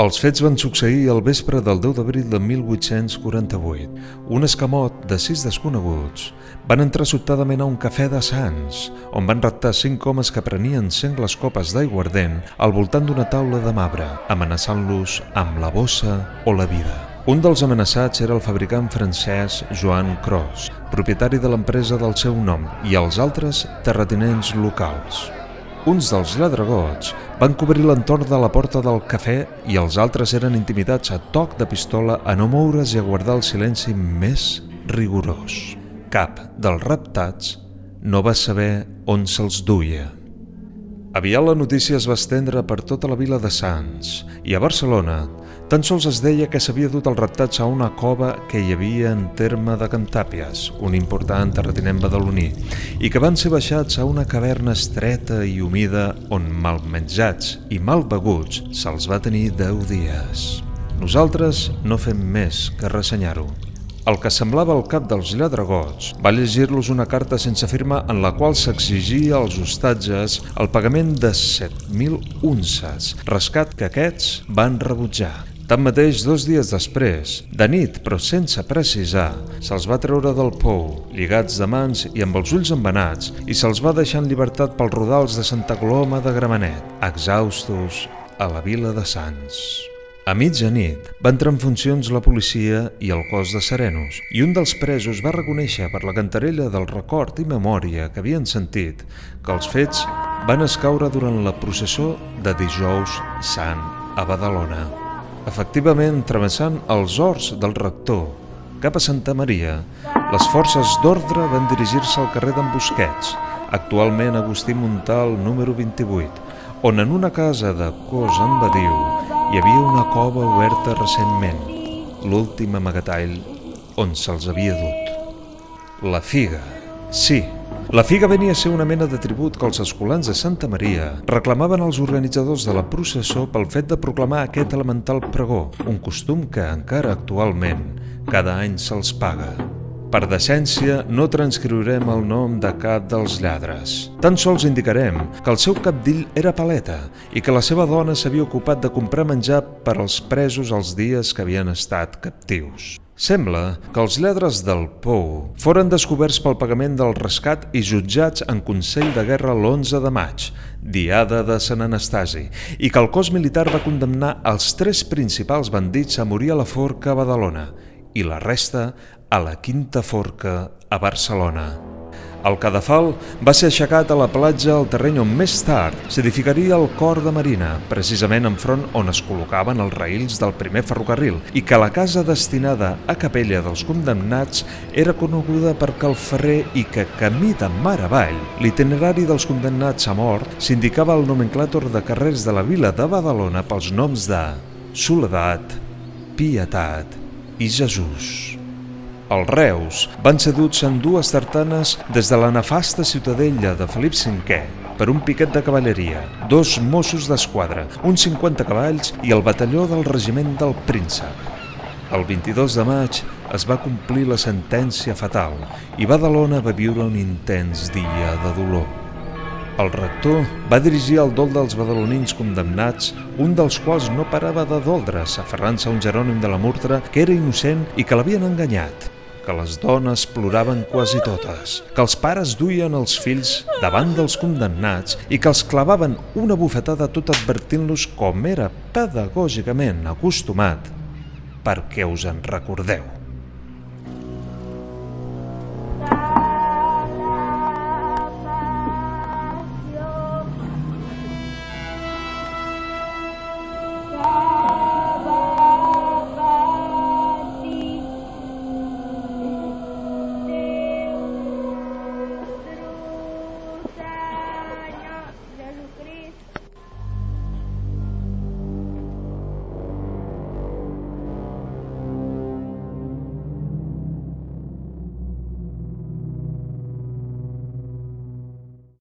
Els fets van succeir al vespre del 10 d'abril de 1848. Un escamot de sis desconeguts van entrar sobtadament a un cafè de Sants, on van raptar cinc homes que prenien sengles copes d'aiguardent al voltant d'una taula de marbre, amenaçant-los amb la bossa o la vida. Un dels amenaçats era el fabricant francès Joan Cros, propietari de l'empresa del seu nom, i els altres terratinents locals. Uns dels lladregots van cobrir l'entorn de la porta del cafè i els altres eren intimidats a toc de pistola a no moure's i a guardar el silenci més rigorós. Cap dels raptats no va saber on se'ls duia. Aviat la notícia es va estendre per tota la vila de Sants i a Barcelona tan sols es deia que s'havia dut el raptatge a una cova que hi havia en terme de Cantàpies, un important terratinent badaloní, i que van ser baixats a una caverna estreta i humida on, mal menjats i mal beguts, se'ls va tenir 10 dies. Nosaltres no fem més que ressenyar-ho. El que semblava el cap dels lladregots va llegir-los una carta sense firma en la qual s'exigia als hostatges el pagament de 7.000 unces, rescat que aquests van rebutjar. Tanmateix, dos dies després, de nit però sense precisar, se'ls va treure del pou, lligats de mans i amb els ulls embenats, i se'ls va deixar en llibertat pels rodals de Santa Coloma de Gramenet, exhaustos a la vila de Sants. A mitjanit va entrar en funcions la policia i el cos de serenos i un dels presos va reconèixer per la cantarella del record i memòria que havien sentit que els fets van escaure durant la processó de dijous sant a Badalona. Efectivament, travessant els horts del rector cap a Santa Maria, les forces d'ordre van dirigir-se al carrer d'en Busquets, actualment Agustí Montal número 28, on en una casa de cos en Badiu hi havia una cova oberta recentment, l'últim amagatall on se'ls havia dut. La figa, sí, la figa venia a ser una mena de tribut que els escolans de Santa Maria reclamaven als organitzadors de la processó pel fet de proclamar aquest elemental pregó, un costum que encara actualment cada any se'ls paga. Per decència, no transcriurem el nom de cap dels lladres. Tan sols indicarem que el seu capdill era paleta i que la seva dona s'havia ocupat de comprar menjar per als presos els dies que havien estat captius. Sembla que els lladres del Pou foren descoberts pel pagament del rescat i jutjats en Consell de Guerra l'11 de maig, diada de Sant Anastasi, i que el cos militar va condemnar els tres principals bandits a morir a la forca a Badalona i la resta a la quinta forca a Barcelona. El cadafal va ser aixecat a la platja al terreny on més tard s'edificaria el cor de Marina, precisament enfront on es col·locaven els raïls del primer ferrocarril, i que la casa destinada a capella dels condemnats era coneguda perquè el ferrer i que camí de mar avall, l'itinerari dels condemnats a mort s'indicava el nomenclàtor de carrers de la vila de Badalona pels noms de Soledat, Pietat i Jesús. Els Reus van ser duts en dues tartanes des de la nefasta ciutadella de Felip V per un piquet de cavalleria, dos Mossos d'Esquadra, uns 50 cavalls i el batalló del regiment del Príncep. El 22 de maig es va complir la sentència fatal i Badalona va viure un intens dia de dolor. El rector va dirigir el dol dels badalonins condemnats, un dels quals no parava de doldre's, aferrant-se a un jerònim de la Murtra que era innocent i que l'havien enganyat que les dones ploraven quasi totes, que els pares duien els fills davant dels condemnats i que els clavaven una bufetada tot advertint-los com era pedagògicament acostumat perquè us en recordeu.